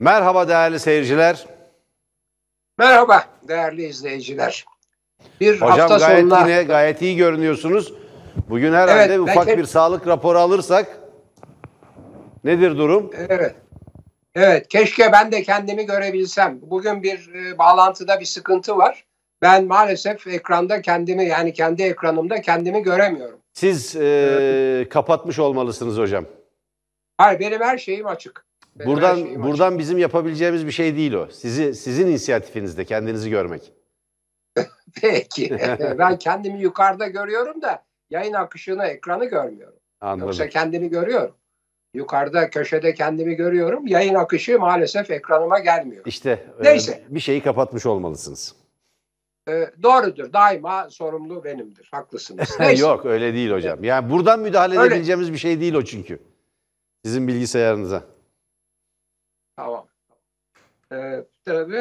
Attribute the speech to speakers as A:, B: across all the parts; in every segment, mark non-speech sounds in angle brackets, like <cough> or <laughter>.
A: Merhaba değerli seyirciler.
B: Merhaba değerli izleyiciler.
A: Bir Hocam hafta gayet sonuna... yine gayet iyi görünüyorsunuz. Bugün herhalde evet, ufak bir sağlık raporu alırsak nedir durum?
B: Evet. Evet, keşke ben de kendimi görebilsem. Bugün bir e, bağlantıda bir sıkıntı var. Ben maalesef ekranda kendimi yani kendi ekranımda kendimi göremiyorum.
A: Siz e, kapatmış olmalısınız hocam.
B: Hayır, benim her şeyim açık.
A: Benim buradan buradan açık. bizim yapabileceğimiz bir şey değil o. Sizi sizin inisiyatifinizde kendinizi görmek. <laughs>
B: Peki. <laughs> ben kendimi yukarıda görüyorum da yayın akışını, ekranı görmüyorum. Anladım. Yoksa kendimi görüyorum. Yukarıda köşede kendimi görüyorum. Yayın akışı maalesef ekranıma gelmiyor.
A: İşte e, Neyse. bir şeyi kapatmış olmalısınız.
B: Ee, doğrudur. Daima sorumlu benimdir. Haklısınız. <laughs> Neyse.
A: Yok öyle değil hocam. Yani buradan müdahale öyle. edebileceğimiz bir şey değil o çünkü. Sizin bilgisayarınıza.
B: Tamam. Ee,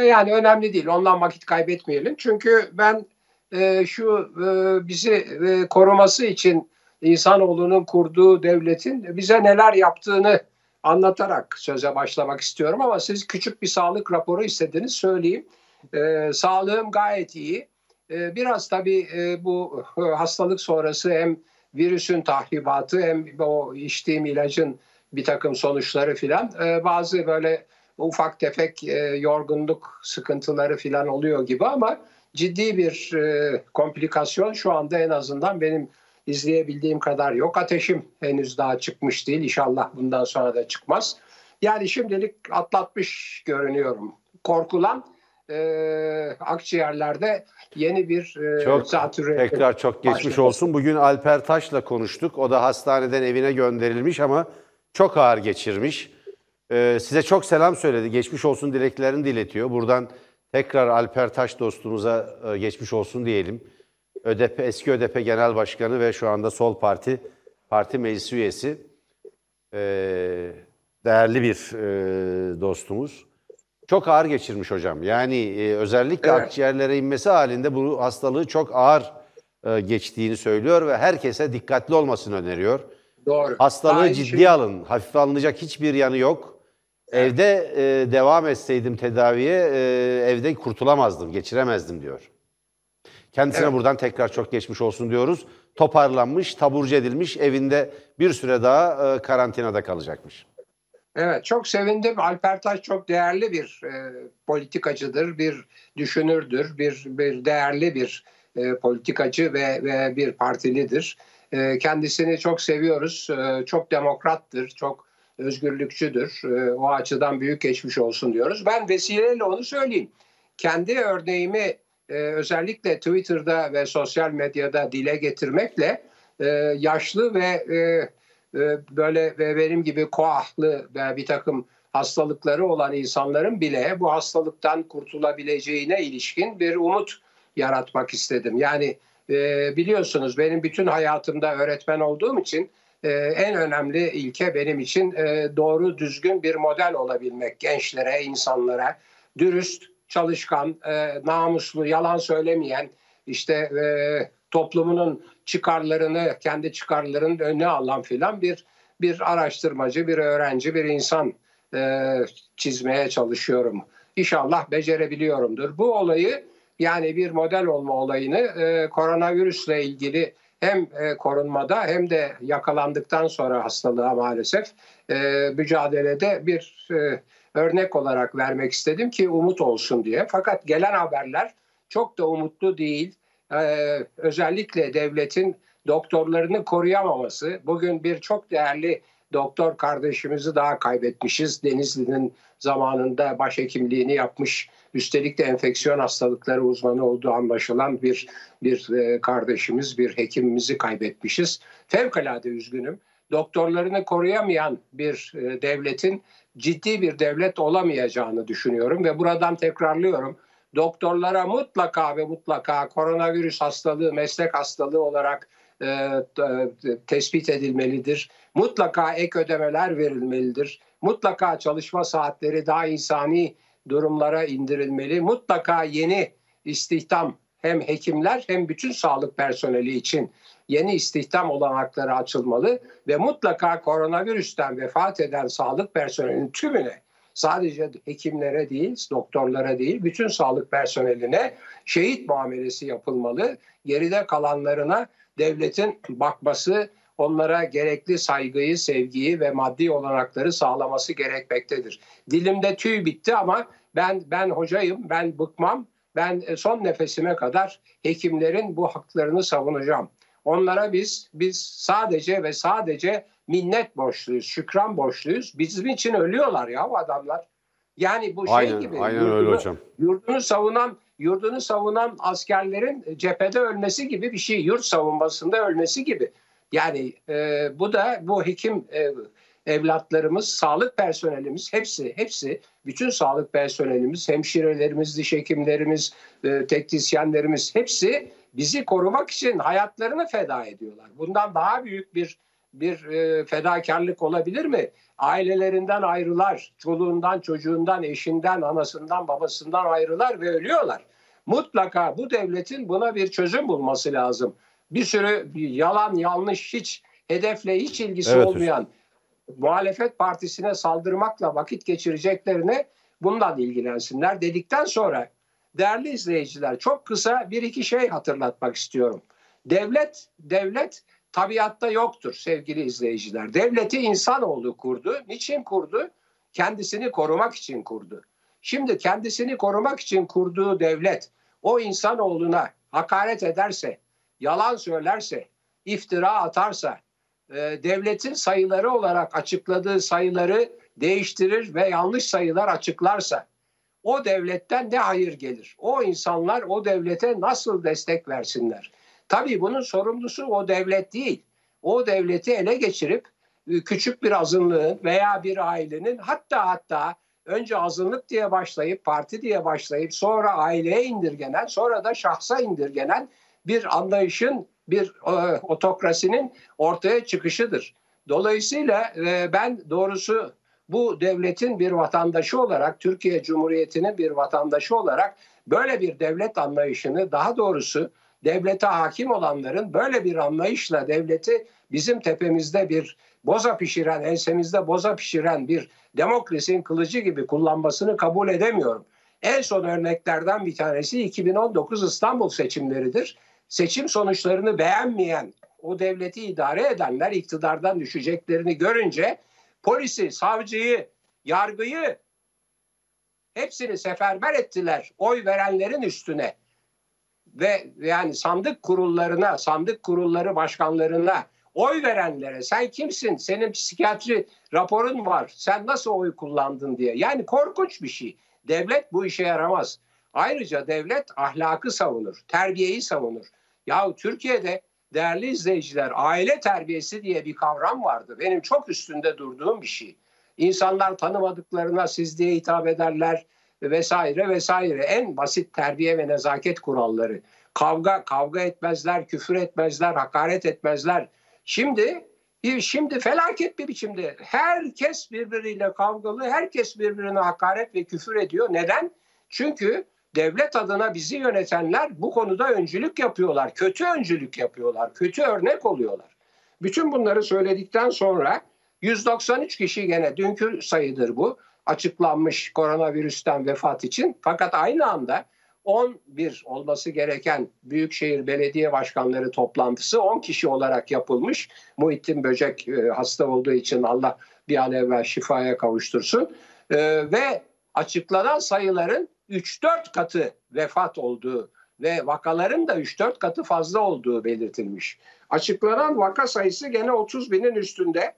B: yani önemli değil. Ondan vakit kaybetmeyelim. Çünkü ben e, şu e, bizi e, koruması için insanoğlunun kurduğu devletin bize neler yaptığını anlatarak söze başlamak istiyorum ama siz küçük bir sağlık raporu istediniz söyleyeyim. E, sağlığım gayet iyi. E, biraz tabii e, bu hastalık sonrası hem virüsün tahribatı hem o içtiğim ilacın bir takım sonuçları filan e, bazı böyle ufak tefek e, yorgunluk sıkıntıları filan oluyor gibi ama ciddi bir e, komplikasyon şu anda en azından benim izleyebildiğim kadar yok. Ateşim henüz daha çıkmış değil. İnşallah bundan sonra da çıkmaz. Yani şimdilik atlatmış görünüyorum. Korkulan e, akciğerlerde yeni bir e,
A: çok, zatürre. Tekrar çok geçmiş başladı. olsun. Bugün Alper Taş'la konuştuk. O da hastaneden evine gönderilmiş ama çok ağır geçirmiş. Ee, size çok selam söyledi. Geçmiş olsun dileklerini diletiyor. Buradan tekrar Alper Taş dostumuza e, geçmiş olsun diyelim. ÖDP, eski ÖDP Genel Başkanı ve şu anda Sol Parti Parti Meclis Üyesi. Ee, değerli bir e, dostumuz. Çok ağır geçirmiş hocam. Yani e, özellikle evet. akciğerlere inmesi halinde bu hastalığı çok ağır e, geçtiğini söylüyor ve herkese dikkatli olmasını öneriyor. Doğru. Hastalığı Aynı ciddiye şey. alın. Hafife alınacak hiçbir yanı yok. Evet. Evde e, devam etseydim tedaviye e, evde kurtulamazdım, geçiremezdim diyor. Kendisine evet. buradan tekrar çok geçmiş olsun diyoruz. Toparlanmış, taburcu edilmiş, evinde bir süre daha e, karantinada kalacakmış.
B: Evet çok sevindim. Alper Taş çok değerli bir e, politikacıdır, bir düşünürdür, bir bir değerli bir e, politikacı ve, ve bir partilidir. E, kendisini çok seviyoruz. E, çok demokrattır, çok özgürlükçüdür. E, o açıdan büyük geçmiş olsun diyoruz. Ben vesileyle onu söyleyeyim. Kendi örneğimi e, özellikle Twitter'da ve sosyal medyada dile getirmekle e, yaşlı ve e, böyle ve benim gibi koahlı ve bir takım hastalıkları olan insanların bile bu hastalıktan kurtulabileceğine ilişkin bir umut yaratmak istedim. Yani e, biliyorsunuz benim bütün hayatımda öğretmen olduğum için e, en önemli ilke benim için e, doğru düzgün bir model olabilmek gençlere, insanlara, dürüst, çalışkan, e, namuslu, yalan söylemeyen, işte e, toplumunun çıkarlarını, kendi çıkarlarının önüne alan filan bir bir araştırmacı, bir öğrenci, bir insan e, çizmeye çalışıyorum. İnşallah becerebiliyorumdur. Bu olayı yani bir model olma olayını e, koronavirüsle ilgili hem e, korunmada hem de yakalandıktan sonra hastalığa maalesef e, mücadelede bir e, örnek olarak vermek istedim ki umut olsun diye. Fakat gelen haberler çok da umutlu değil. Ee, özellikle devletin doktorlarını koruyamaması. Bugün bir çok değerli doktor kardeşimizi daha kaybetmişiz. Denizli'nin zamanında başhekimliğini yapmış, üstelik de enfeksiyon hastalıkları uzmanı olduğu anlaşılan bir bir e, kardeşimiz, bir hekimimizi kaybetmişiz. Fevkalade üzgünüm. Doktorlarını koruyamayan bir e, devletin ciddi bir devlet olamayacağını düşünüyorum ve buradan tekrarlıyorum. Doktorlara mutlaka ve mutlaka koronavirüs hastalığı meslek hastalığı olarak e, tespit edilmelidir. Mutlaka ek ödemeler verilmelidir. Mutlaka çalışma saatleri daha insani durumlara indirilmeli. Mutlaka yeni istihdam hem hekimler hem bütün sağlık personeli için yeni istihdam olanakları açılmalı ve mutlaka koronavirüsten vefat eden sağlık personelinin tümüne sadece hekimlere değil, doktorlara değil, bütün sağlık personeline şehit muamelesi yapılmalı. Geride kalanlarına devletin bakması, onlara gerekli saygıyı, sevgiyi ve maddi olanakları sağlaması gerekmektedir. Dilimde tüy bitti ama ben ben hocayım, ben bıkmam. Ben e, son nefesime kadar hekimlerin bu haklarını savunacağım. Onlara biz biz sadece ve sadece minnet borçluyuz, şükran borçluyuz. Bizim için ölüyorlar ya bu adamlar. Yani bu şey
A: aynen,
B: gibi.
A: Aynen
B: yurdunu,
A: öyle hocam.
B: Yurdunu savunan yurdunu savunan askerlerin cephede ölmesi gibi bir şey. Yurt savunmasında ölmesi gibi. Yani e, bu da bu hekim e, evlatlarımız, sağlık personelimiz hepsi hepsi bütün sağlık personelimiz, hemşirelerimiz, diş hekimlerimiz, e, teknisyenlerimiz hepsi bizi korumak için hayatlarını feda ediyorlar. Bundan daha büyük bir bir e, fedakarlık olabilir mi? Ailelerinden ayrılar, çoluğundan, çocuğundan, eşinden, anasından, babasından ayrılar ve ölüyorlar. Mutlaka bu devletin buna bir çözüm bulması lazım. Bir sürü yalan, yanlış, hiç hedefle hiç ilgisi
A: evet,
B: olmayan hocam. muhalefet partisine saldırmakla vakit geçireceklerine bundan ilgilensinler dedikten sonra değerli izleyiciler çok kısa bir iki şey hatırlatmak istiyorum. Devlet devlet tabiatta yoktur sevgili izleyiciler. Devleti insanoğlu kurdu. Niçin kurdu? Kendisini korumak için kurdu. Şimdi kendisini korumak için kurduğu devlet o insanoğluna hakaret ederse, yalan söylerse, iftira atarsa, e, devletin sayıları olarak açıkladığı sayıları değiştirir ve yanlış sayılar açıklarsa o devletten ne hayır gelir? O insanlar o devlete nasıl destek versinler? Tabii bunun sorumlusu o devlet değil. O devleti ele geçirip e, küçük bir azınlığın veya bir ailenin hatta hatta önce azınlık diye başlayıp parti diye başlayıp sonra aileye indirgenen sonra da şahsa indirgenen bir anlayışın bir e, otokrasinin ortaya çıkışıdır. Dolayısıyla e, ben doğrusu bu devletin bir vatandaşı olarak Türkiye Cumhuriyeti'nin bir vatandaşı olarak böyle bir devlet anlayışını daha doğrusu devlete hakim olanların böyle bir anlayışla devleti bizim tepemizde bir boza pişiren, ensemizde boza pişiren bir demokrasinin kılıcı gibi kullanmasını kabul edemiyorum. En son örneklerden bir tanesi 2019 İstanbul seçimleridir. Seçim sonuçlarını beğenmeyen o devleti idare edenler iktidardan düşeceklerini görünce polisi, savcıyı, yargıyı hepsini seferber ettiler oy verenlerin üstüne ve yani sandık kurullarına, sandık kurulları başkanlarına oy verenlere sen kimsin? Senin psikiyatri raporun var. Sen nasıl oy kullandın diye. Yani korkunç bir şey. Devlet bu işe yaramaz. Ayrıca devlet ahlakı savunur, terbiyeyi savunur. Ya Türkiye'de değerli izleyiciler aile terbiyesi diye bir kavram vardı. Benim çok üstünde durduğum bir şey. İnsanlar tanımadıklarına siz diye hitap ederler vesaire vesaire. En basit terbiye ve nezaket kuralları. Kavga kavga etmezler, küfür etmezler, hakaret etmezler. Şimdi şimdi felaket bir biçimde herkes birbiriyle kavgalı, herkes birbirine hakaret ve küfür ediyor. Neden? Çünkü devlet adına bizi yönetenler bu konuda öncülük yapıyorlar. Kötü öncülük yapıyorlar. Kötü örnek oluyorlar. Bütün bunları söyledikten sonra 193 kişi gene dünkü sayıdır bu açıklanmış koronavirüsten vefat için. Fakat aynı anda 11 olması gereken Büyükşehir Belediye Başkanları toplantısı 10 kişi olarak yapılmış. Muhittin Böcek e, hasta olduğu için Allah bir an evvel şifaya kavuştursun. E, ve açıklanan sayıların 3-4 katı vefat olduğu ve vakaların da 3-4 katı fazla olduğu belirtilmiş. Açıklanan vaka sayısı gene 30 binin üstünde.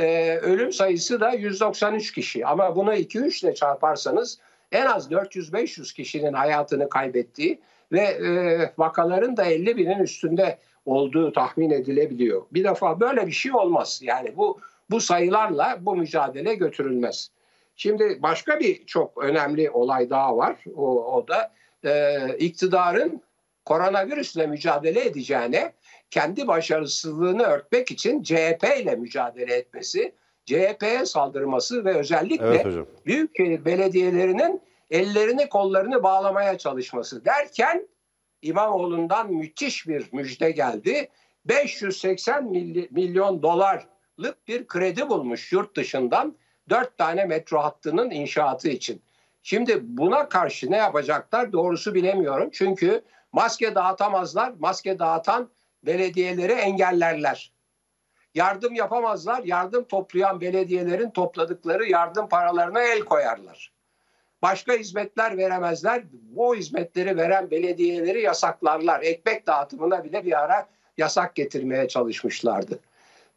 B: Ee, ölüm sayısı da 193 kişi. Ama bunu 2-3 ile çarparsanız en az 400-500 kişinin hayatını kaybettiği ve e, vakaların da 50 binin üstünde olduğu tahmin edilebiliyor. Bir defa böyle bir şey olmaz. Yani bu bu sayılarla bu mücadele götürülmez. Şimdi başka bir çok önemli olay daha var. O, o da e, iktidarın koronavirüsle mücadele edeceğine kendi başarısızlığını örtmek için CHP ile mücadele etmesi, CHP'ye saldırması ve özellikle evet büyükşehir belediyelerinin ellerini kollarını bağlamaya çalışması derken İmamoğlu'ndan müthiş bir müjde geldi. 580 milyon dolarlık bir kredi bulmuş yurt dışından dört tane metro hattının inşaatı için. Şimdi buna karşı ne yapacaklar doğrusu bilemiyorum. Çünkü maske dağıtamazlar. Maske dağıtan belediyeleri engellerler. Yardım yapamazlar. Yardım toplayan belediyelerin topladıkları yardım paralarına el koyarlar. Başka hizmetler veremezler. Bu hizmetleri veren belediyeleri yasaklarlar. Ekmek dağıtımına bile bir ara yasak getirmeye çalışmışlardı.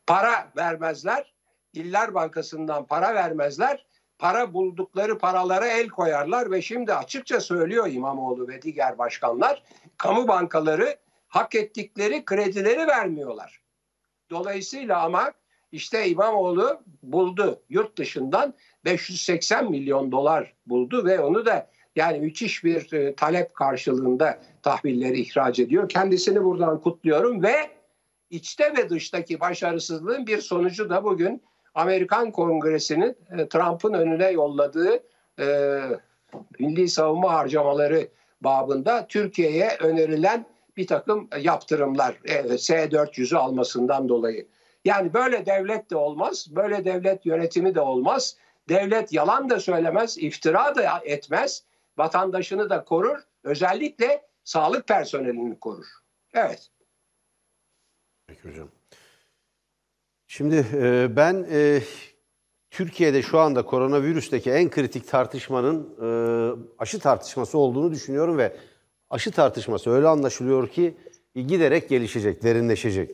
B: Para vermezler. İller Bankası'ndan para vermezler. Para buldukları paralara el koyarlar ve şimdi açıkça söylüyor İmamoğlu ve diğer başkanlar kamu bankaları hak ettikleri kredileri vermiyorlar. Dolayısıyla ama işte İmamoğlu buldu yurt dışından 580 milyon dolar buldu ve onu da yani müthiş bir e, talep karşılığında tahvilleri ihraç ediyor. Kendisini buradan kutluyorum ve içte ve dıştaki başarısızlığın bir sonucu da bugün Amerikan Kongresi'nin e, Trump'ın önüne yolladığı e, milli savunma harcamaları babında Türkiye'ye önerilen bir takım yaptırımlar e, S-400'ü almasından dolayı. Yani böyle devlet de olmaz, böyle devlet yönetimi de olmaz. Devlet yalan da söylemez, iftira da etmez, vatandaşını da korur, özellikle sağlık personelini korur. Evet.
A: Peki hocam. Şimdi e, ben e, Türkiye'de şu anda koronavirüsteki en kritik tartışmanın e, aşı tartışması olduğunu düşünüyorum ve aşı tartışması öyle anlaşılıyor ki giderek gelişecek, derinleşecek.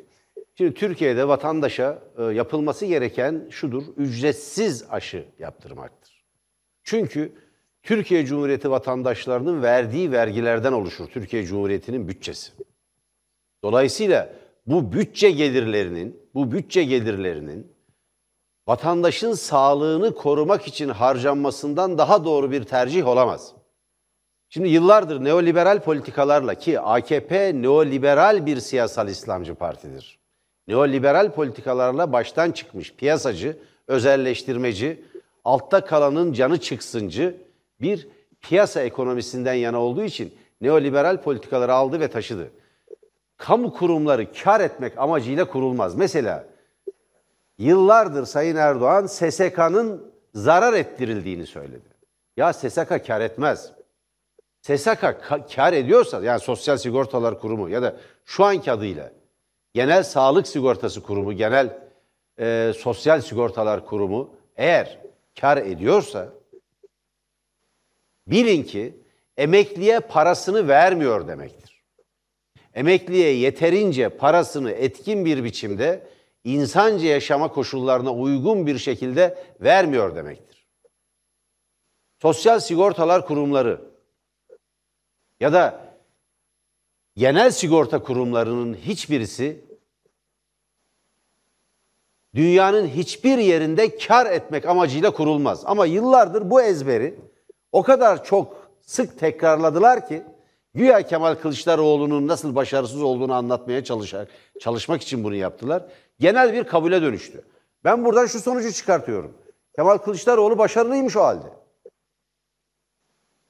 A: Şimdi Türkiye'de vatandaşa e, yapılması gereken şudur, ücretsiz aşı yaptırmaktır. Çünkü Türkiye Cumhuriyeti vatandaşlarının verdiği vergilerden oluşur Türkiye Cumhuriyeti'nin bütçesi. Dolayısıyla bu bütçe gelirlerinin, bu bütçe gelirlerinin vatandaşın sağlığını korumak için harcanmasından daha doğru bir tercih olamaz. Şimdi yıllardır neoliberal politikalarla ki AKP neoliberal bir siyasal İslamcı partidir. Neoliberal politikalarla baştan çıkmış piyasacı, özelleştirmeci, altta kalanın canı çıksıncı bir piyasa ekonomisinden yana olduğu için neoliberal politikaları aldı ve taşıdı. Kamu kurumları kar etmek amacıyla kurulmaz. Mesela yıllardır Sayın Erdoğan SSK'nın zarar ettirildiğini söyledi. Ya SSK kar etmez. SSK kar ediyorsa yani Sosyal Sigortalar Kurumu ya da şu anki adıyla Genel Sağlık Sigortası Kurumu, Genel e, Sosyal Sigortalar Kurumu eğer kar ediyorsa bilin ki emekliye parasını vermiyor demektir. Emekliye yeterince parasını etkin bir biçimde insanca yaşama koşullarına uygun bir şekilde vermiyor demektir. Sosyal sigortalar kurumları ya da genel sigorta kurumlarının hiçbirisi dünyanın hiçbir yerinde kar etmek amacıyla kurulmaz. Ama yıllardır bu ezberi o kadar çok sık tekrarladılar ki güya Kemal Kılıçdaroğlu'nun nasıl başarısız olduğunu anlatmaya çalışar, çalışmak için bunu yaptılar. Genel bir kabule dönüştü. Ben buradan şu sonucu çıkartıyorum. Kemal Kılıçdaroğlu başarılıymış o halde.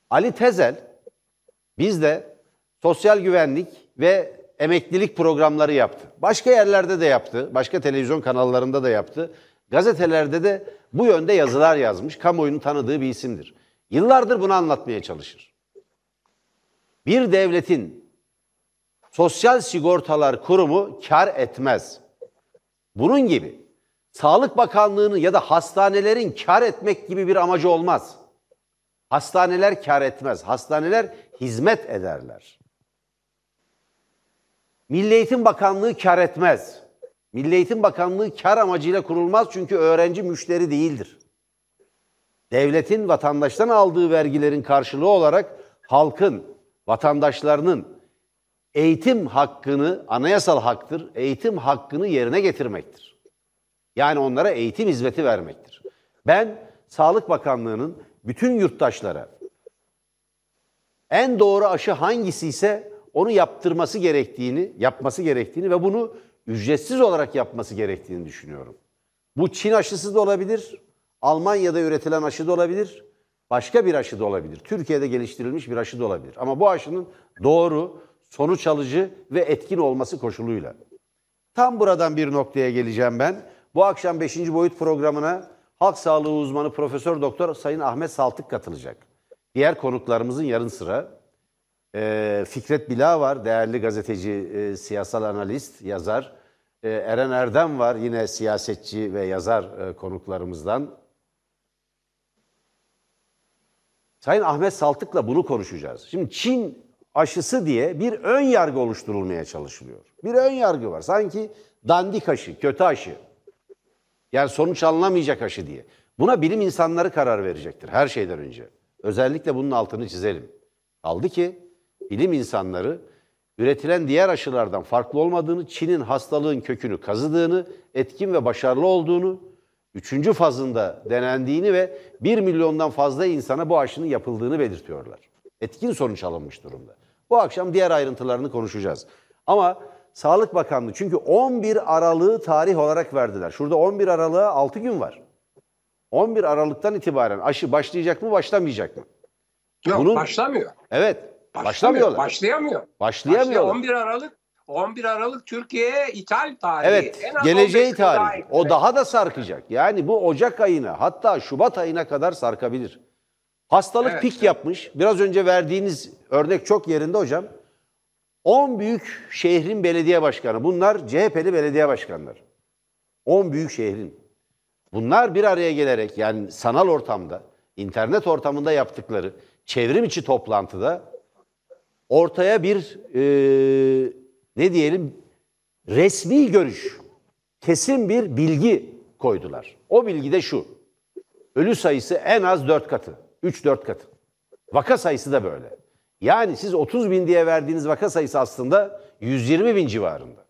A: Ali Tezel bizde sosyal güvenlik ve emeklilik programları yaptı. Başka yerlerde de yaptı. Başka televizyon kanallarında da yaptı. Gazetelerde de bu yönde yazılar yazmış. Kamuoyunun tanıdığı bir isimdir. Yıllardır bunu anlatmaya çalışır. Bir devletin sosyal sigortalar kurumu kar etmez. Bunun gibi Sağlık Bakanlığı'nın ya da hastanelerin kar etmek gibi bir amacı olmaz. Hastaneler kar etmez. Hastaneler hizmet ederler. Milli Eğitim Bakanlığı kar etmez. Milli Eğitim Bakanlığı kar amacıyla kurulmaz çünkü öğrenci müşteri değildir. Devletin vatandaştan aldığı vergilerin karşılığı olarak halkın, vatandaşlarının eğitim hakkını, anayasal haktır, eğitim hakkını yerine getirmektir. Yani onlara eğitim hizmeti vermektir. Ben Sağlık Bakanlığı'nın bütün yurttaşlara en doğru aşı hangisi ise onu yaptırması gerektiğini, yapması gerektiğini ve bunu ücretsiz olarak yapması gerektiğini düşünüyorum. Bu Çin aşısı da olabilir, Almanya'da üretilen aşı da olabilir, başka bir aşı da olabilir. Türkiye'de geliştirilmiş bir aşı da olabilir. Ama bu aşının doğru, sonuç alıcı ve etkin olması koşuluyla. Tam buradan bir noktaya geleceğim ben. Bu akşam 5. boyut programına halk sağlığı uzmanı Profesör Doktor Sayın Ahmet Saltık katılacak. Diğer konuklarımızın yarı sıra e, Fikret Bila var, değerli gazeteci, e, siyasal analist, yazar. E, Eren Erdem var, yine siyasetçi ve yazar e, konuklarımızdan. Sayın Ahmet Saltık'la bunu konuşacağız. Şimdi Çin aşısı diye bir ön yargı oluşturulmaya çalışılıyor. Bir ön yargı var. Sanki dandik aşı, kötü aşı. Yani sonuç alınamayacak aşı diye. Buna bilim insanları karar verecektir her şeyden önce. Özellikle bunun altını çizelim. Kaldı ki bilim insanları üretilen diğer aşılardan farklı olmadığını, Çin'in hastalığın kökünü kazıdığını, etkin ve başarılı olduğunu, üçüncü fazında denendiğini ve 1 milyondan fazla insana bu aşının yapıldığını belirtiyorlar. Etkin sonuç alınmış durumda. Bu akşam diğer ayrıntılarını konuşacağız. Ama Sağlık Bakanlığı çünkü 11 Aralık'ı tarih olarak verdiler. Şurada 11 Aralık'a 6 gün var. 11 Aralık'tan itibaren aşı başlayacak mı başlamayacak mı?
B: Yok
A: Bunun-
B: başlamıyor.
A: Evet
B: Başlamıyor,
A: başlamıyorlar.
B: Başlayamıyor.
A: Başlayamıyorlar.
B: 11 Aralık 11 Aralık Türkiye'ye ithal tarihi.
A: Evet,
B: En az
A: geleceği
B: 15 gün daha
A: tarih. O daha da sarkacak. Yani bu Ocak ayına hatta Şubat ayına kadar sarkabilir. Hastalık
B: Evet,
A: pik
B: evet.
A: yapmış. Biraz önce verdiğiniz örnek çok yerinde hocam. 10 büyük şehrin belediye başkanı. Bunlar CHP'li belediye başkanları. 10 büyük şehrin. Bunlar bir araya gelerek yani sanal ortamda, internet ortamında yaptıkları çevrim içi toplantıda ortaya bir e, ne diyelim resmi görüş, kesin bir bilgi koydular. O bilgi de şu. Ölü sayısı en az 4 katı. 3-4 katı. Vaka sayısı da böyle. Yani siz 30 bin diye verdiğiniz vaka sayısı aslında 120 bin civarında.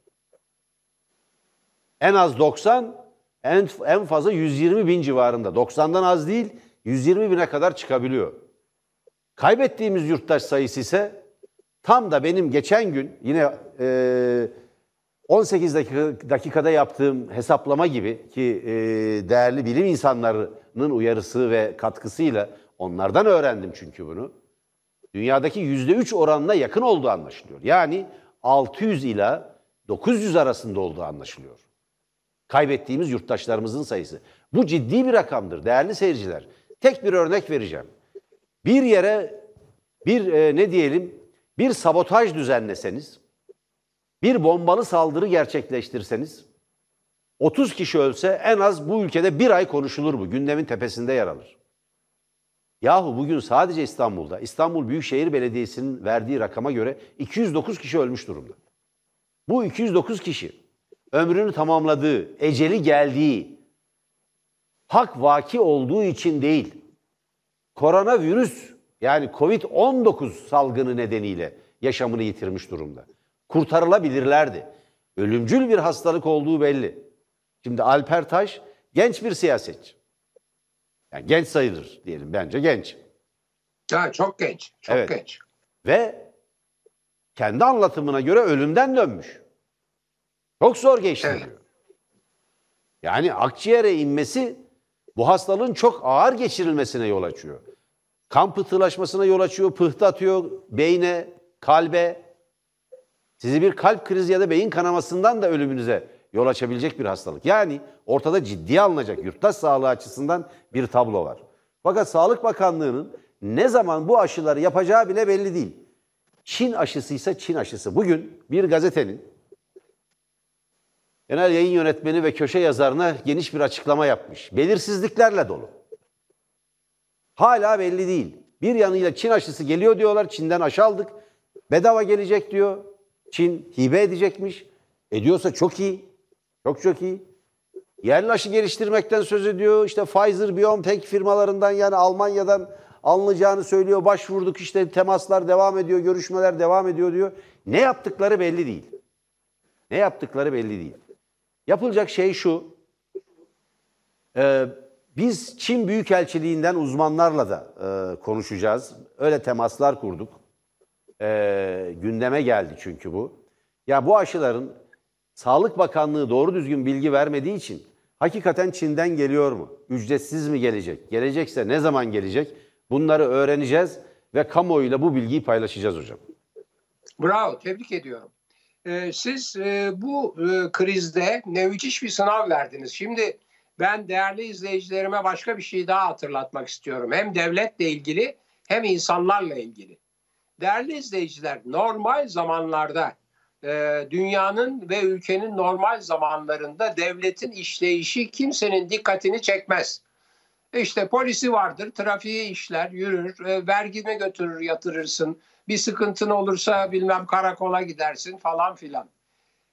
A: En az 90, en, en fazla 120 bin civarında. 90'dan az değil, 120 bine kadar çıkabiliyor. Kaybettiğimiz yurttaş sayısı ise tam da benim geçen gün yine e, 18 dakika, dakikada yaptığım hesaplama gibi ki e, değerli bilim insanlarının uyarısı ve katkısıyla onlardan öğrendim çünkü bunu. Dünyadaki %3 oranına yakın olduğu anlaşılıyor. Yani 600 ila 900 arasında olduğu anlaşılıyor. Kaybettiğimiz yurttaşlarımızın sayısı. Bu ciddi bir rakamdır değerli seyirciler. Tek bir örnek vereceğim. Bir yere bir e, ne diyelim bir sabotaj düzenleseniz, bir bombalı saldırı gerçekleştirseniz 30 kişi ölse en az bu ülkede bir ay konuşulur bu. Gündemin tepesinde yer alır. Yahu bugün sadece İstanbul'da, İstanbul Büyükşehir Belediyesi'nin verdiği rakama göre 209 kişi ölmüş durumda. Bu 209 kişi ömrünü tamamladığı, eceli geldiği, hak vaki olduğu için değil, koronavirüs yani Covid-19 salgını nedeniyle yaşamını yitirmiş durumda. Kurtarılabilirlerdi. Ölümcül bir hastalık olduğu belli. Şimdi Alper Taş genç bir siyasetçi. Yani genç sayılır diyelim bence genç.
B: Ha, çok genç. Çok
A: Evet.
B: genç.
A: Ve kendi anlatımına göre ölümden dönmüş. Çok zor geçti
B: Evet.
A: diyor. Yani akciğere inmesi bu hastalığın çok ağır geçirilmesine yol açıyor. Kan pıhtılaşmasına yol açıyor, pıhtı atıyor beyne, kalbe. Sizi bir kalp krizi ya da beyin kanamasından da ölümünüze yol açabilecek bir hastalık. Yani ortada ciddiye alınacak yurttaş sağlığı açısından bir tablo var. Fakat Sağlık Bakanlığı'nın ne zaman bu aşıları yapacağı bile belli değil. Çin aşısıysa Çin aşısı. Bugün bir gazetenin genel yayın yönetmeni ve köşe yazarına geniş bir açıklama yapmış. Belirsizliklerle dolu. Hala belli değil. Bir yanıyla Çin aşısı geliyor diyorlar. Çin'den aşı aldık. Bedava gelecek diyor. Çin hibe edecekmiş. Ediyorsa çok iyi. Çok çok iyi. Yerli aşı geliştirmekten söz ediyor. İşte Pfizer, BioNTech firmalarından yani Almanya'dan alınacağını söylüyor. Başvurduk işte temaslar devam ediyor, görüşmeler devam ediyor diyor. Ne yaptıkları belli değil. Ne yaptıkları belli değil. Yapılacak şey şu. Ee, biz Çin Büyükelçiliğinden uzmanlarla da e, konuşacağız. Öyle temaslar kurduk. Ee, gündeme geldi çünkü bu. Ya bu aşıların Sağlık Bakanlığı doğru düzgün bilgi vermediği için hakikaten Çin'den geliyor mu? Ücretsiz mi gelecek? Gelecekse ne zaman gelecek? Bunları öğreneceğiz ve kamuoyuyla bu bilgiyi paylaşacağız hocam.
B: Bravo, tebrik ediyorum. Ee, siz e, bu e, krizde müthiş bir sınav verdiniz. Şimdi ben değerli izleyicilerime başka bir şey daha hatırlatmak istiyorum. Hem devletle ilgili hem insanlarla ilgili. Değerli izleyiciler normal zamanlarda e, dünyanın ve ülkenin normal zamanlarında devletin işleyişi kimsenin dikkatini çekmez. İşte polisi vardır, trafiği işler, yürür, e, vergini götürür, yatırırsın. Bir sıkıntın olursa bilmem karakola gidersin falan filan.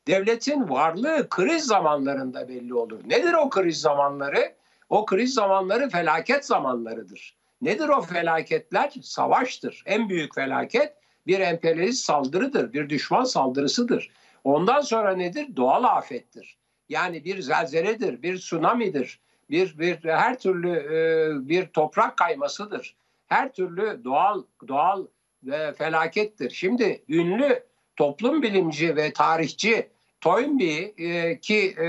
B: Devletin varlığı kriz zamanlarında belli olur. Nedir o kriz zamanları? O kriz zamanları felaket zamanlarıdır. Nedir o felaketler? Savaştır. En büyük felaket bir emperyalist saldırıdır, bir düşman saldırısıdır. Ondan sonra nedir? Doğal afettir. Yani bir zelzeledir, bir tsunami'dir, bir bir her türlü e, bir toprak kaymasıdır. Her türlü doğal doğal ve felakettir. Şimdi ünlü toplum bilimci ve tarihçi Toynbee e, ki e,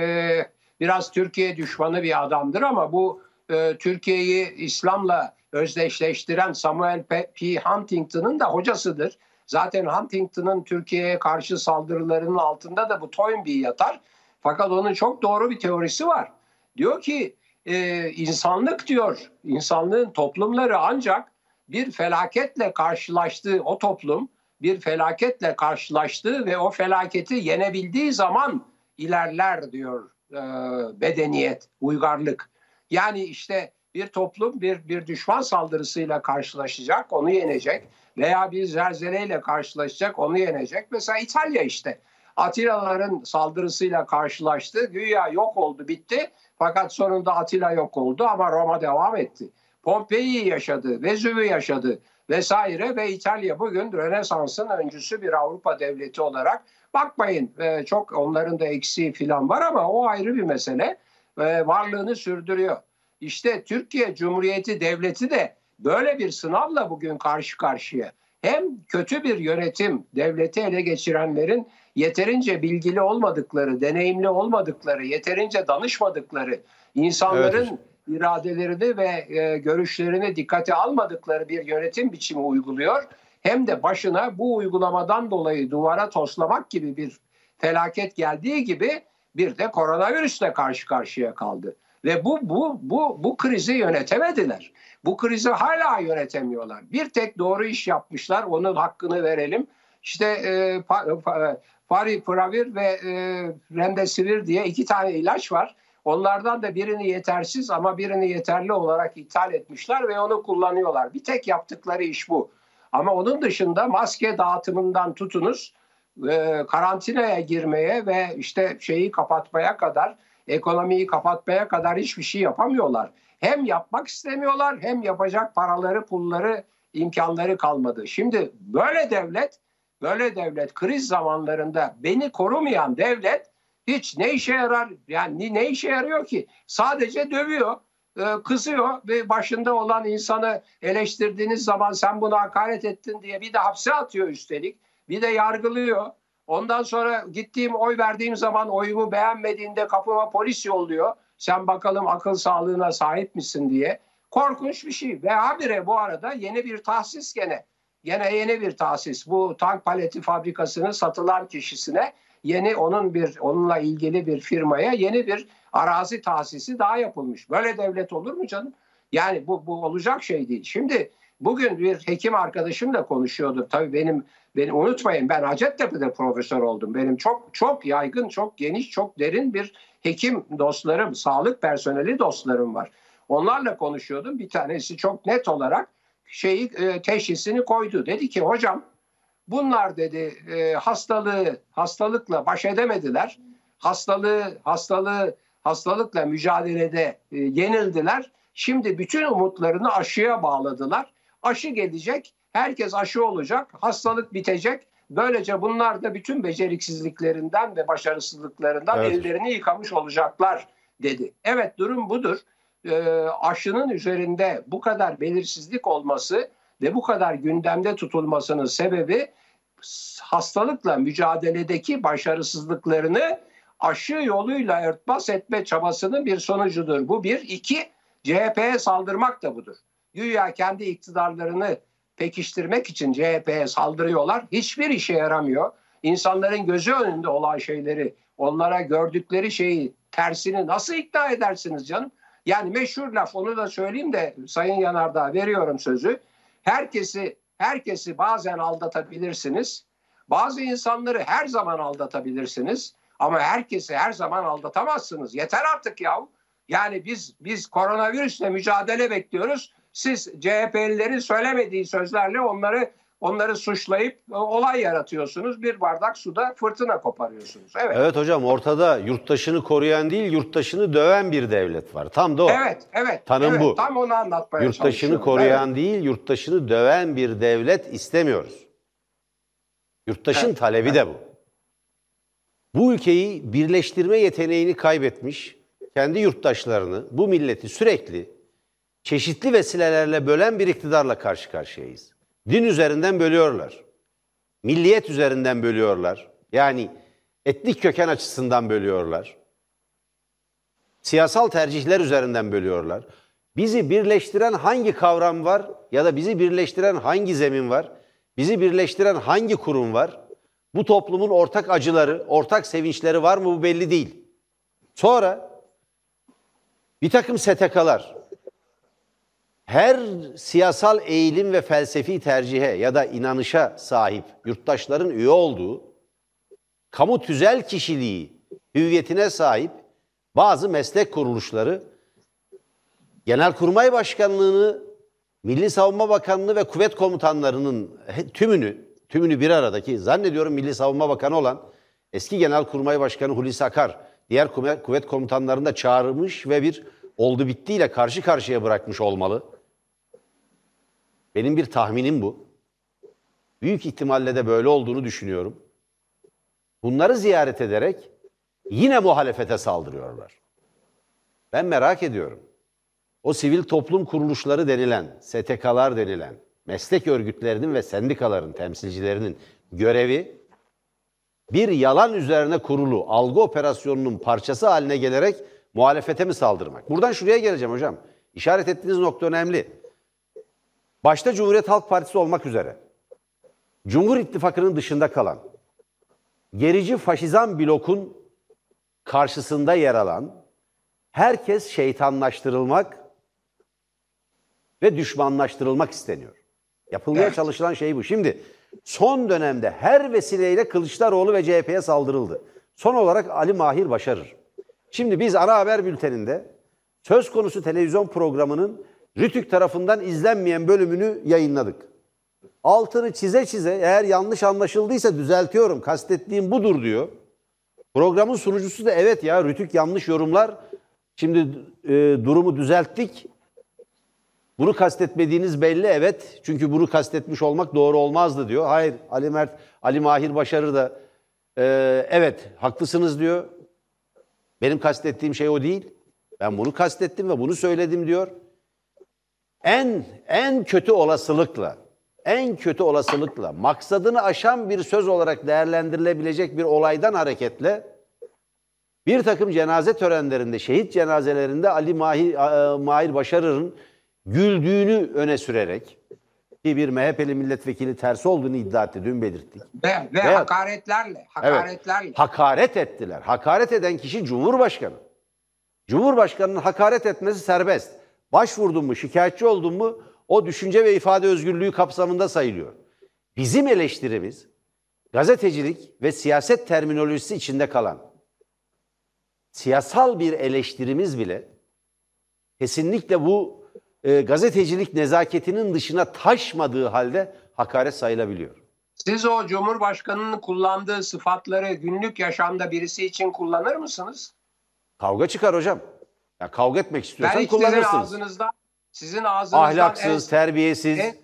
B: biraz Türkiye düşmanı bir adamdır ama bu e, Türkiye'yi İslam'la özdeşleştiren Samuel P. Huntington'ın da hocasıdır. Zaten Huntington'ın Türkiye'ye karşı saldırılarının altında da bu Toynbee yatar. Fakat onun çok doğru bir teorisi var. Diyor ki e, insanlık diyor, insanlığın toplumları ancak bir felaketle karşılaştığı o toplum bir felaketle karşılaştığı ve o felaketi yenebildiği zaman ilerler diyor e, bedeniyet, uygarlık. Yani işte bir toplum bir bir düşman saldırısıyla karşılaşacak, onu yenecek veya bir zelzeleyle karşılaşacak, onu yenecek. Mesela İtalya işte Atilaların saldırısıyla karşılaştı. Güya yok oldu, bitti. Fakat sonunda Atilla yok oldu ama Roma devam etti. Pompei yaşadı, Vezüvü yaşadı vesaire ve İtalya bugün Rönesans'ın öncüsü bir Avrupa devleti olarak bakmayın e, çok onların da eksiği falan var ama o ayrı bir mesele e, varlığını sürdürüyor. İşte Türkiye Cumhuriyeti Devleti de böyle bir sınavla bugün karşı karşıya. Hem kötü bir yönetim, devleti ele geçirenlerin yeterince bilgili olmadıkları, deneyimli olmadıkları, yeterince danışmadıkları, insanların evet iradelerini ve e, görüşlerini dikkate almadıkları bir yönetim biçimi uyguluyor. Hem de başına bu uygulamadan dolayı duvara toslamak gibi bir felaket geldiği gibi bir de koronavirüsle karşı karşıya kaldı. Ve bu bu bu bu krizi yönetemediler. Bu krizi hala yönetemiyorlar. Bir tek doğru iş yapmışlar. Onun hakkını verelim. İşte e, Favipiravir ve e, Remdesivir diye iki tane ilaç var. Onlardan da birini yetersiz ama birini yeterli olarak ithal etmişler ve onu kullanıyorlar. Bir tek yaptıkları iş bu. Ama onun dışında maske dağıtımından tutunuz e, karantinaya girmeye ve işte şeyi kapatmaya kadar, ekonomiyi kapatmaya kadar hiçbir şey yapamıyorlar. Hem yapmak istemiyorlar hem yapacak paraları, pulları, imkanları kalmadı. Şimdi böyle devlet, böyle devlet kriz zamanlarında beni korumayan devlet hiç ne işe yarar? Yani ne işe yarıyor ki? Sadece dövüyor, e, kızıyor ve başında olan insanı eleştirdiğiniz zaman sen bunu hakaret ettin diye bir de hapse atıyor üstelik. Bir de yargılıyor. Ondan sonra gittiğim oy verdiğim zaman oyumu beğenmediğinde kapıma polis yolluyor. Sen bakalım akıl sağlığına sahip misin diye. Korkunç bir şey. Ve habire bu arada yeni bir tahsis gene. Gene yeni bir tahsis. Bu tank paleti fabrikasının satılan kişisine yeni onun bir onunla ilgili bir firmaya yeni bir arazi tahsisi daha yapılmış. Böyle devlet olur mu canım? Yani bu, bu olacak şey değil. Şimdi bugün bir hekim arkadaşımla konuşuyordu. Tabii benim benim unutmayın ben Hacettepe'de profesör oldum. Benim çok çok yaygın, çok geniş, çok derin bir hekim dostlarım, sağlık personeli dostlarım var. Onlarla konuşuyordum. Bir tanesi çok net olarak şeyi e, teşhisini koydu. Dedi ki hocam Bunlar dedi e, hastalığı hastalıkla baş edemediler. Hastalığı hastalığı hastalıkla mücadelede e, yenildiler. Şimdi bütün umutlarını aşıya bağladılar. Aşı gelecek, herkes aşı olacak, hastalık bitecek. Böylece bunlar da bütün beceriksizliklerinden ve başarısızlıklarından evet. ellerini yıkamış olacaklar dedi. Evet durum budur. E, aşının üzerinde bu kadar belirsizlik olması ve bu kadar gündemde tutulmasının sebebi hastalıkla mücadeledeki başarısızlıklarını aşı yoluyla örtbas etme çabasının bir sonucudur. Bu bir. iki CHP'ye saldırmak da budur. Güya kendi iktidarlarını pekiştirmek için CHP'ye saldırıyorlar. Hiçbir işe yaramıyor. İnsanların gözü önünde olan şeyleri, onlara gördükleri şeyi tersini nasıl ikna edersiniz canım? Yani meşhur laf onu da söyleyeyim de Sayın Yanardağ veriyorum sözü. Herkesi herkesi bazen aldatabilirsiniz. Bazı insanları her zaman aldatabilirsiniz. Ama herkesi her zaman aldatamazsınız. Yeter artık ya. Yani biz biz koronavirüsle mücadele bekliyoruz. Siz CHP'lilerin söylemediği sözlerle onları onları suçlayıp e, olay yaratıyorsunuz. Bir bardak suda fırtına koparıyorsunuz. Evet.
A: Evet hocam ortada yurttaşını koruyan değil yurttaşını döven bir devlet var. Tam da o.
B: Evet, evet.
A: Tanım
B: evet,
A: bu.
B: Tam onu anlatmaya
A: Yurttaşını
B: çalışıyorum.
A: koruyan
B: Evet.
A: değil, yurttaşını döven bir devlet istemiyoruz. Yurttaşın
B: Evet,
A: talebi de bu. Bu ülkeyi birleştirme yeteneğini kaybetmiş, kendi yurttaşlarını, bu milleti sürekli çeşitli vesilelerle bölen bir iktidarla karşı karşıyayız. Din üzerinden bölüyorlar. Milliyet üzerinden bölüyorlar. Yani etnik köken açısından bölüyorlar siyasal tercihler üzerinden bölüyorlar. Bizi birleştiren hangi kavram var ya da bizi birleştiren hangi zemin var? Bizi birleştiren hangi kurum var? Bu toplumun ortak acıları, ortak sevinçleri var mı bu belli değil. Sonra bir takım STK'lar her siyasal eğilim ve felsefi tercihe ya da inanışa sahip yurttaşların üye olduğu kamu tüzel kişiliği, hüviyetine sahip bazı meslek kuruluşları Genelkurmay Başkanlığı'nı, Milli Savunma Bakanlığı ve kuvvet komutanlarının tümünü, tümünü bir aradaki zannediyorum Milli Savunma Bakanı olan eski Genelkurmay Başkanı Hulusi Akar diğer kuvvet komutanlarını da çağırmış ve bir oldu bittiyle karşı karşıya bırakmış olmalı. Benim bir tahminim bu. Büyük ihtimalle de böyle olduğunu düşünüyorum. Bunları ziyaret ederek yine muhalefete saldırıyorlar. Ben merak ediyorum. O sivil toplum kuruluşları denilen, STK'lar denilen, meslek örgütlerinin ve sendikaların temsilcilerinin görevi bir yalan üzerine kurulu algı operasyonunun parçası haline gelerek muhalefete mi saldırmak? Buradan şuraya geleceğim hocam. İşaret ettiğiniz nokta önemli. Başta Cumhuriyet Halk Partisi olmak üzere Cumhur İttifakı'nın dışında kalan gerici faşizan blokun karşısında yer alan herkes şeytanlaştırılmak ve düşmanlaştırılmak isteniyor. Yapılmaya
B: Evet.
A: çalışılan şey bu. Şimdi son dönemde her vesileyle Kılıçdaroğlu ve CHP'ye saldırıldı. Son olarak Ali Mahir Başarır. Şimdi biz ana haber bülteninde söz konusu televizyon programının Rütük tarafından izlenmeyen bölümünü yayınladık. Altını çize çize eğer yanlış anlaşıldıysa düzeltiyorum. Kastettiğim budur diyor. Programın sunucusu da evet ya Rütük yanlış yorumlar. Şimdi e, durumu düzelttik. Bunu kastetmediğiniz belli evet. Çünkü bunu kastetmiş olmak doğru olmazdı diyor. Hayır Ali Mert, Ali Mahir Başarır da e, evet haklısınız diyor. Benim kastettiğim şey o değil. Ben bunu kastettim ve bunu söyledim diyor. En en kötü olasılıkla en kötü olasılıkla maksadını aşan bir söz olarak değerlendirilebilecek bir olaydan hareketle bir takım cenaze törenlerinde, şehit cenazelerinde Ali Mahir, Mahir Başarır'ın güldüğünü öne sürerek ki bir MHP'li milletvekili tersi olduğunu iddia etti, dün belirttik.
B: Ve, ve
A: Evet.
B: hakaretlerle, hakaretlerle.
A: Hakaret ettiler. Hakaret eden kişi Cumhurbaşkanı. Cumhurbaşkanının hakaret etmesi serbest. Başvurdun mu, şikayetçi oldun mu o düşünce ve ifade özgürlüğü kapsamında sayılıyor. Bizim eleştirimiz gazetecilik ve siyaset terminolojisi içinde kalan siyasal bir eleştirimiz bile kesinlikle bu e, gazetecilik nezaketinin dışına taşmadığı halde hakaret sayılabiliyor.
B: Siz o Cumhurbaşkanı'nın kullandığı sıfatları günlük yaşamda birisi için kullanır mısınız?
A: Kavga çıkar hocam. Ya kavga etmek
B: Ben
A: istiyorsan
B: hiç sizin
A: kullanırsınız.
B: ağzınızdan, sizin ağzınızdan
A: Ahlaksız,
B: en-
A: terbiyesiz,
B: en,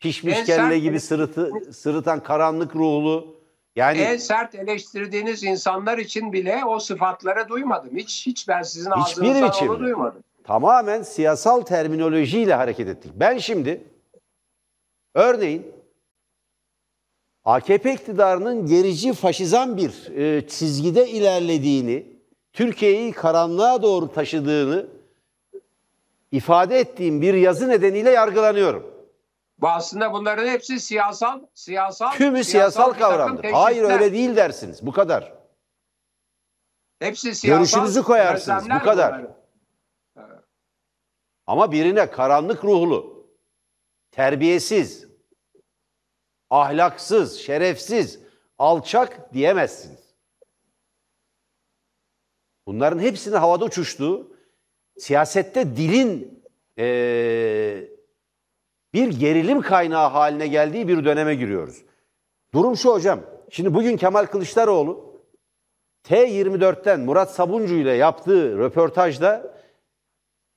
A: pişmiş
B: en
A: kelle
B: sert-
A: gibi sırıtı, sırıtan karanlık ruhlu. Yani
B: en sert eleştirdiğiniz insanlar için bile o sıfatları duymadım. Hiç hiç ben sizin ağzınızdan
A: biçimde.
B: onu duymadım.
A: Tamamen siyasal terminolojiyle hareket ettik. Ben şimdi örneğin AKP iktidarının gerici faşizan bir e, çizgide ilerlediğini, Türkiye'yi karanlığa doğru taşıdığını ifade ettiğim bir yazı nedeniyle yargılanıyorum.
B: Bu aslında bunların hepsi siyasal siyasal
A: Tümü siyasal
B: takım
A: kavramdır.
B: teşhisler.
A: Hayır öyle değil dersiniz. Bu kadar.
B: Hepsi siyasal
A: Görüşünüzü koyarsınız, bu kadar. Ama birine karanlık ruhlu, terbiyesiz, ahlaksız, şerefsiz, alçak diyemezsiniz. Bunların hepsinin havada uçuştuğu, siyasette dilin eee, bir gerilim kaynağı haline geldiği bir döneme giriyoruz. Durum şu hocam. Şimdi bugün Kemal Kılıçdaroğlu T24'ten Murat Sabuncu ile yaptığı röportajda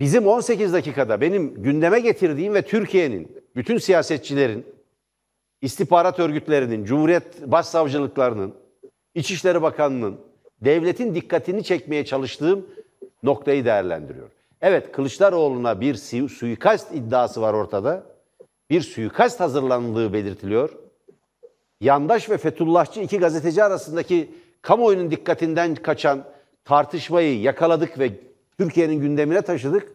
A: bizim 18 dakikada benim gündeme getirdiğim ve Türkiye'nin bütün siyasetçilerin, istihbarat örgütlerinin, Cumhuriyet Başsavcılıklarının, İçişleri Bakanlığı'nın, devletin dikkatini çekmeye çalıştığım noktayı değerlendiriyor. Evet Kılıçdaroğlu'na bir suikast iddiası var ortada. Bir suikast hazırlandığı belirtiliyor. Yandaş ve Fethullahçı iki gazeteci arasındaki kamuoyunun dikkatinden kaçan tartışmayı yakaladık ve Türkiye'nin gündemine taşıdık.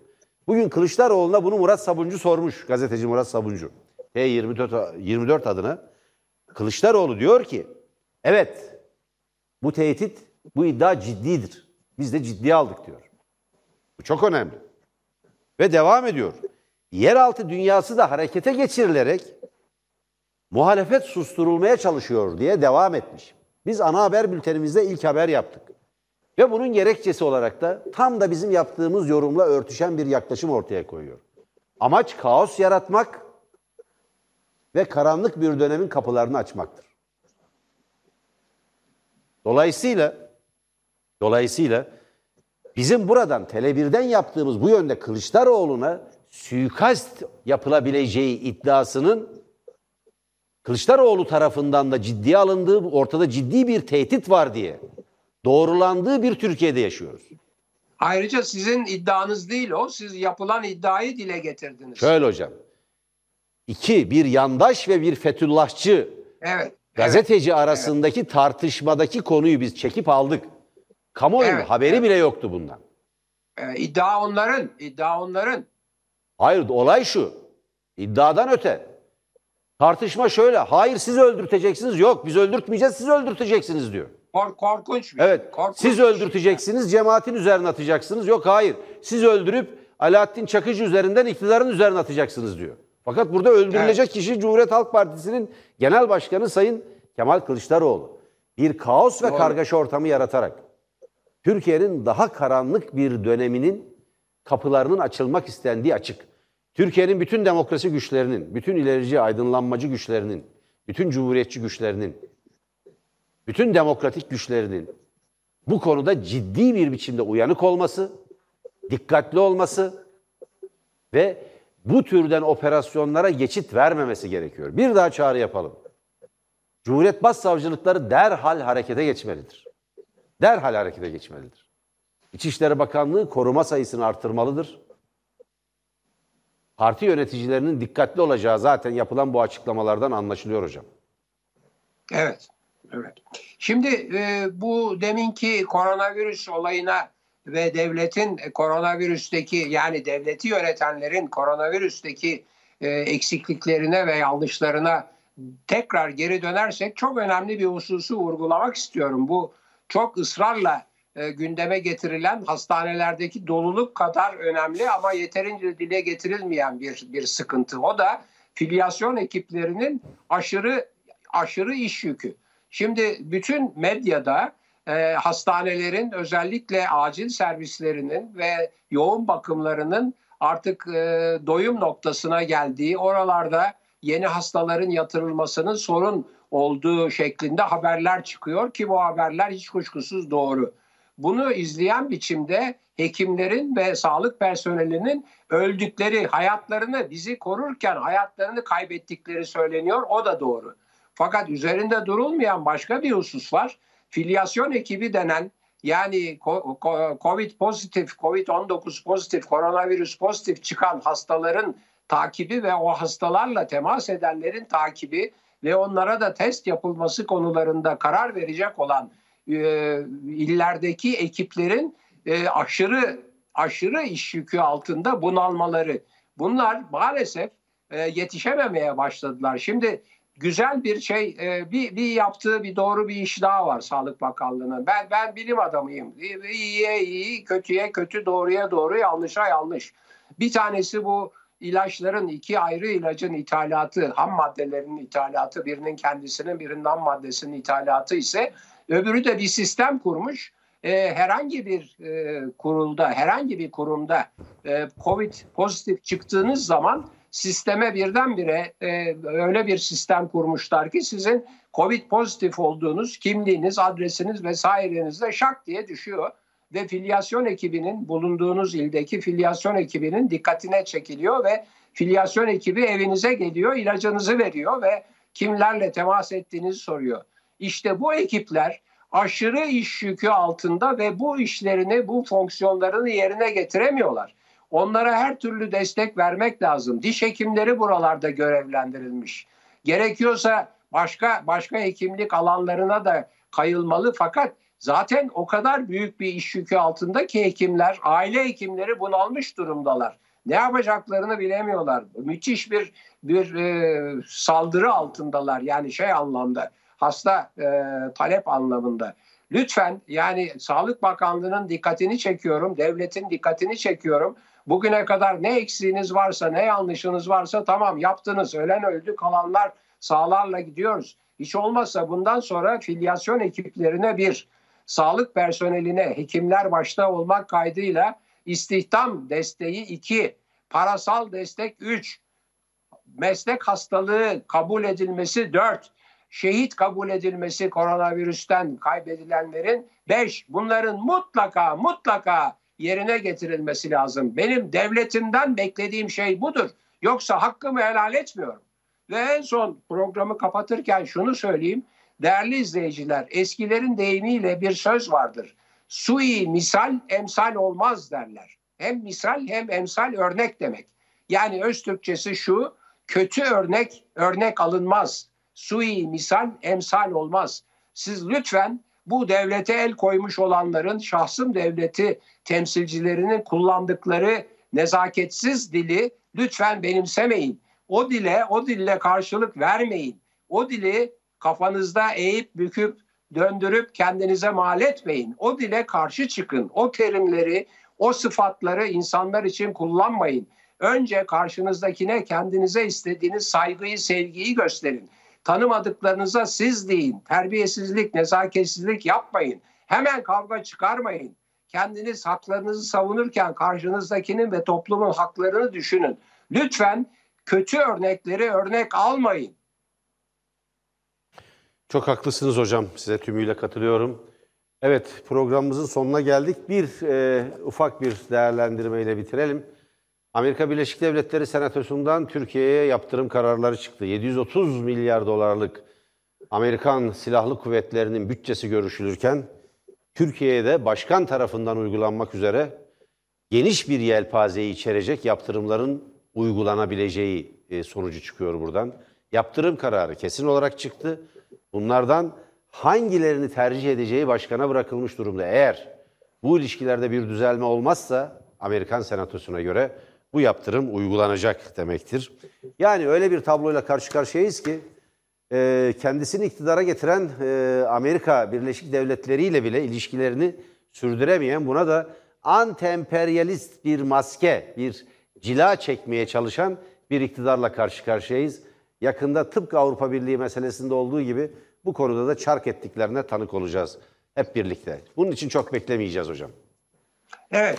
A: Bugün Kılıçdaroğlu'na bunu Murat Sabuncu sormuş. Gazeteci Murat Sabuncu. T24 24 adına. Kılıçdaroğlu diyor ki evet bu tehdit, bu iddia ciddidir. Biz de ciddiye aldık diyor. Bu çok önemli. Ve devam ediyor. Yeraltı dünyası da harekete geçirilerek muhalefet susturulmaya çalışıyor diye devam etmiş. Biz ana haber bültenimizde ilk haber yaptık. Ve bunun gerekçesi olarak da tam da bizim yaptığımız yorumla örtüşen bir yaklaşım ortaya koyuyor. Amaç kaos yaratmak ve karanlık bir dönemin kapılarını açmaktır. Dolayısıyla dolayısıyla bizim buradan Tele1'den yaptığımız bu yönde Kılıçdaroğlu'na suikast yapılabileceği iddiasının Kılıçdaroğlu tarafından da ciddiye alındığı, ortada ciddi bir tehdit var diye doğrulandığı bir Türkiye'de yaşıyoruz.
B: Ayrıca sizin iddianız değil o. Siz yapılan iddiayı dile getirdiniz.
A: Şöyle hocam. İki, bir yandaş ve bir Fethullahçı
B: Evet.
A: gazeteci arasındaki tartışmadaki konuyu biz çekip aldık. Kamuoyunun
B: Evet,
A: haberi
B: evet.
A: bile yoktu bundan.
B: evet. Ee, iddia onların. iddia onların.
A: Hayır olay şu. İddiadan öte. Tartışma şöyle. Hayır siz öldürteceksiniz. Yok biz öldürtmeyeceğiz siz öldürteceksiniz diyor.
B: Kor- korkunç bir şey.
A: Evet.
B: Korkunç
A: Siz
B: şey.
A: öldürteceksiniz, cemaatin üzerine atacaksınız. Yok hayır. Siz öldürüp Alaaddin Çakıcı üzerinden iktidarın üzerine atacaksınız diyor. Fakat burada öldürülecek kişi Cumhuriyet Halk Partisi'nin genel başkanı Sayın Kemal Kılıçdaroğlu. Bir kaos ve
B: Doğru.
A: kargaşa ortamı yaratarak Türkiye'nin daha karanlık bir döneminin kapılarının açılmak istendiği açık. Türkiye'nin bütün demokrasi güçlerinin, bütün ilerici aydınlanmacı güçlerinin, bütün cumhuriyetçi güçlerinin, bütün demokratik güçlerinin bu konuda ciddi bir biçimde uyanık olması, dikkatli olması ve bu türden operasyonlara geçit vermemesi gerekiyor. Bir daha çağrı yapalım. Cumhuriyet Başsavcılıkları derhal harekete geçmelidir. Derhal harekete geçmelidir. İçişleri Bakanlığı koruma sayısını artırmalıdır. Parti yöneticilerinin dikkatli olacağı zaten yapılan bu açıklamalardan anlaşılıyor hocam.
B: Evet. Evet. Şimdi e, bu deminki koronavirüs olayına ve devletin koronavirüsteki yani devleti yönetenlerin koronavirüsteki e, eksikliklerine ve yanlışlarına tekrar geri dönersek çok önemli bir hususu vurgulamak istiyorum. Bu çok ısrarla e, gündeme getirilen hastanelerdeki doluluk kadar önemli ama yeterince dile getirilmeyen bir bir sıkıntı. O da filyasyon ekiplerinin aşırı aşırı iş yükü. Şimdi bütün medyada e, hastanelerin özellikle acil servislerinin ve yoğun bakımlarının artık e, doyum noktasına geldiği, oralarda yeni hastaların yatırılmasının sorun olduğu şeklinde haberler çıkıyor ki bu haberler hiç kuşkusuz doğru. Bunu izleyen biçimde hekimlerin ve sağlık personelinin öldükleri, hayatlarını bizi korurken hayatlarını kaybettikleri söyleniyor. O da doğru. Fakat üzerinde durulmayan başka bir husus var. Filyasyon ekibi denen yani Covid pozitif, Covid-19 pozitif, koronavirüs pozitif çıkan hastaların takibi ve o hastalarla temas edenlerin takibi ve onlara da test yapılması konularında karar verecek olan e, illerdeki ekiplerin e, aşırı aşırı iş yükü altında bunalmaları. Bunlar maalesef e, yetişememeye başladılar. Şimdi güzel bir şey, e, bir, bir yaptığı bir doğru bir iş daha var Sağlık Bakanlığı'nın. Ben ben bilim adamıyım. İyiye iyi, kötüye kötü, doğruya doğru, yanlışa yanlış. Bir tanesi bu ilaçların iki ayrı ilacın ithalatı, ham maddelerin ithalatı, birinin kendisinin birinin ham maddesinin ithalatı ise öbürü de bir sistem kurmuş. Ee, herhangi bir e, kurulda, herhangi bir kurumda e, COVID pozitif çıktığınız zaman sisteme birdenbire e, öyle bir sistem kurmuşlar ki sizin COVID pozitif olduğunuz kimliğiniz, adresiniz vesaireniz de şak diye düşüyor ve filyasyon ekibinin bulunduğunuz ildeki filyasyon ekibinin dikkatine çekiliyor ve filyasyon ekibi evinize geliyor, ilacınızı veriyor ve kimlerle temas ettiğinizi soruyor. İşte bu ekipler aşırı iş yükü altında ve bu işlerini, bu fonksiyonlarını yerine getiremiyorlar. Onlara her türlü destek vermek lazım. Diş hekimleri buralarda görevlendirilmiş. Gerekiyorsa başka başka hekimlik alanlarına da kayılmalı fakat zaten o kadar büyük bir iş yükü altında ki hekimler, aile hekimleri bunalmış durumdalar. Ne yapacaklarını bilemiyorlar. Müthiş bir bir e, saldırı altındalar. Yani şey anlamda, hasta e, talep anlamında. Lütfen yani Sağlık Bakanlığı'nın dikkatini çekiyorum, devletin dikkatini çekiyorum. Bugüne kadar ne eksiğiniz varsa, ne yanlışınız varsa tamam yaptınız. Ölen öldü, kalanlar sağlarla gidiyoruz. Hiç olmazsa bundan sonra filyasyon ekiplerine bir, sağlık personeline, hekimler başta olmak kaydıyla istihdam desteği iki, parasal destek üç, meslek hastalığı kabul edilmesi dört, şehit kabul edilmesi koronavirüsten kaybedilenlerin beş, bunların mutlaka mutlaka yerine getirilmesi lazım. Benim devletimden beklediğim şey budur. Yoksa hakkımı helal etmiyorum. Ve en son programı kapatırken şunu söyleyeyim. Değerli izleyiciler, eskilerin deyimiyle bir söz vardır. Sui misal emsal olmaz derler. Hem misal hem emsal örnek demek. Yani öz Türkçesi şu, kötü örnek örnek alınmaz. Sui misal emsal olmaz. Siz lütfen bu devlete el koymuş olanların şahsım devleti temsilcilerinin kullandıkları nezaketsiz dili lütfen benimsemeyin. O dile, o dille karşılık vermeyin. O dili kafanızda eğip büküp döndürüp kendinize mal etmeyin. O dile karşı çıkın. O terimleri, o sıfatları insanlar için kullanmayın. Önce karşınızdakine kendinize istediğiniz saygıyı, sevgiyi gösterin. Tanımadıklarınıza siz deyin. Terbiyesizlik, nezaketsizlik yapmayın. Hemen kavga çıkarmayın. Kendiniz haklarınızı savunurken karşınızdakinin ve toplumun haklarını düşünün. Lütfen kötü örnekleri örnek almayın.
A: Çok haklısınız hocam. Size tümüyle katılıyorum. Evet programımızın sonuna geldik. Bir e, ufak bir değerlendirmeyle bitirelim. Amerika Birleşik Devletleri Senatosu'ndan Türkiye'ye yaptırım kararları çıktı. 730 milyar dolarlık Amerikan Silahlı Kuvvetleri'nin bütçesi görüşülürken Türkiye'de başkan tarafından uygulanmak üzere geniş bir yelpazeyi içerecek yaptırımların uygulanabileceği e, sonucu çıkıyor buradan. Yaptırım kararı kesin olarak çıktı. Bunlardan hangilerini tercih edeceği başkana bırakılmış durumda. Eğer bu ilişkilerde bir düzelme olmazsa Amerikan Senatosu'na göre bu yaptırım uygulanacak demektir. Yani öyle bir tabloyla karşı karşıyayız ki e, kendisini iktidara getiren e, Amerika Birleşik Devletleri ile bile ilişkilerini sürdüremeyen buna da antemperyalist bir maske, bir cila çekmeye çalışan bir iktidarla karşı karşıyayız. Yakında tıpkı Avrupa Birliği meselesinde olduğu gibi bu konuda da çark ettiklerine tanık olacağız hep birlikte. Bunun için çok beklemeyeceğiz hocam.
B: Evet,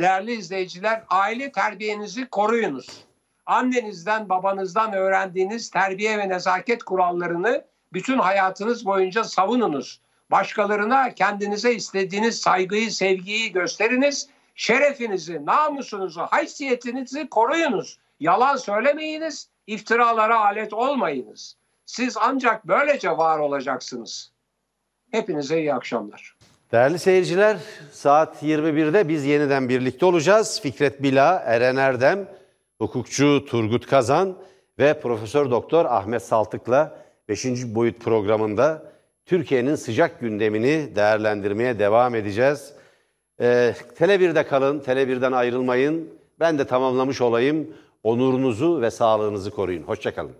B: değerli izleyiciler, aile terbiyenizi koruyunuz. Annenizden, babanızdan öğrendiğiniz terbiye ve nezaket kurallarını bütün hayatınız boyunca savununuz. Başkalarına kendinize istediğiniz saygıyı, sevgiyi gösteriniz. Şerefinizi, namusunuzu, haysiyetinizi koruyunuz. Yalan söylemeyiniz, iftiralara alet olmayınız. Siz ancak böylece var olacaksınız. Hepinize iyi akşamlar.
A: Değerli seyirciler, saat 21'de biz yeniden birlikte olacağız. Fikret Bila, Eren Erdem, hukukçu Turgut Kazan ve Profesör Doktor Ahmet Saltık'la 5. boyut programında Türkiye'nin sıcak gündemini değerlendirmeye devam edeceğiz. Ee, Tele 1'de kalın, Tele 1'den ayrılmayın. Ben de tamamlamış olayım. Onurunuzu ve sağlığınızı koruyun. Hoşçakalın.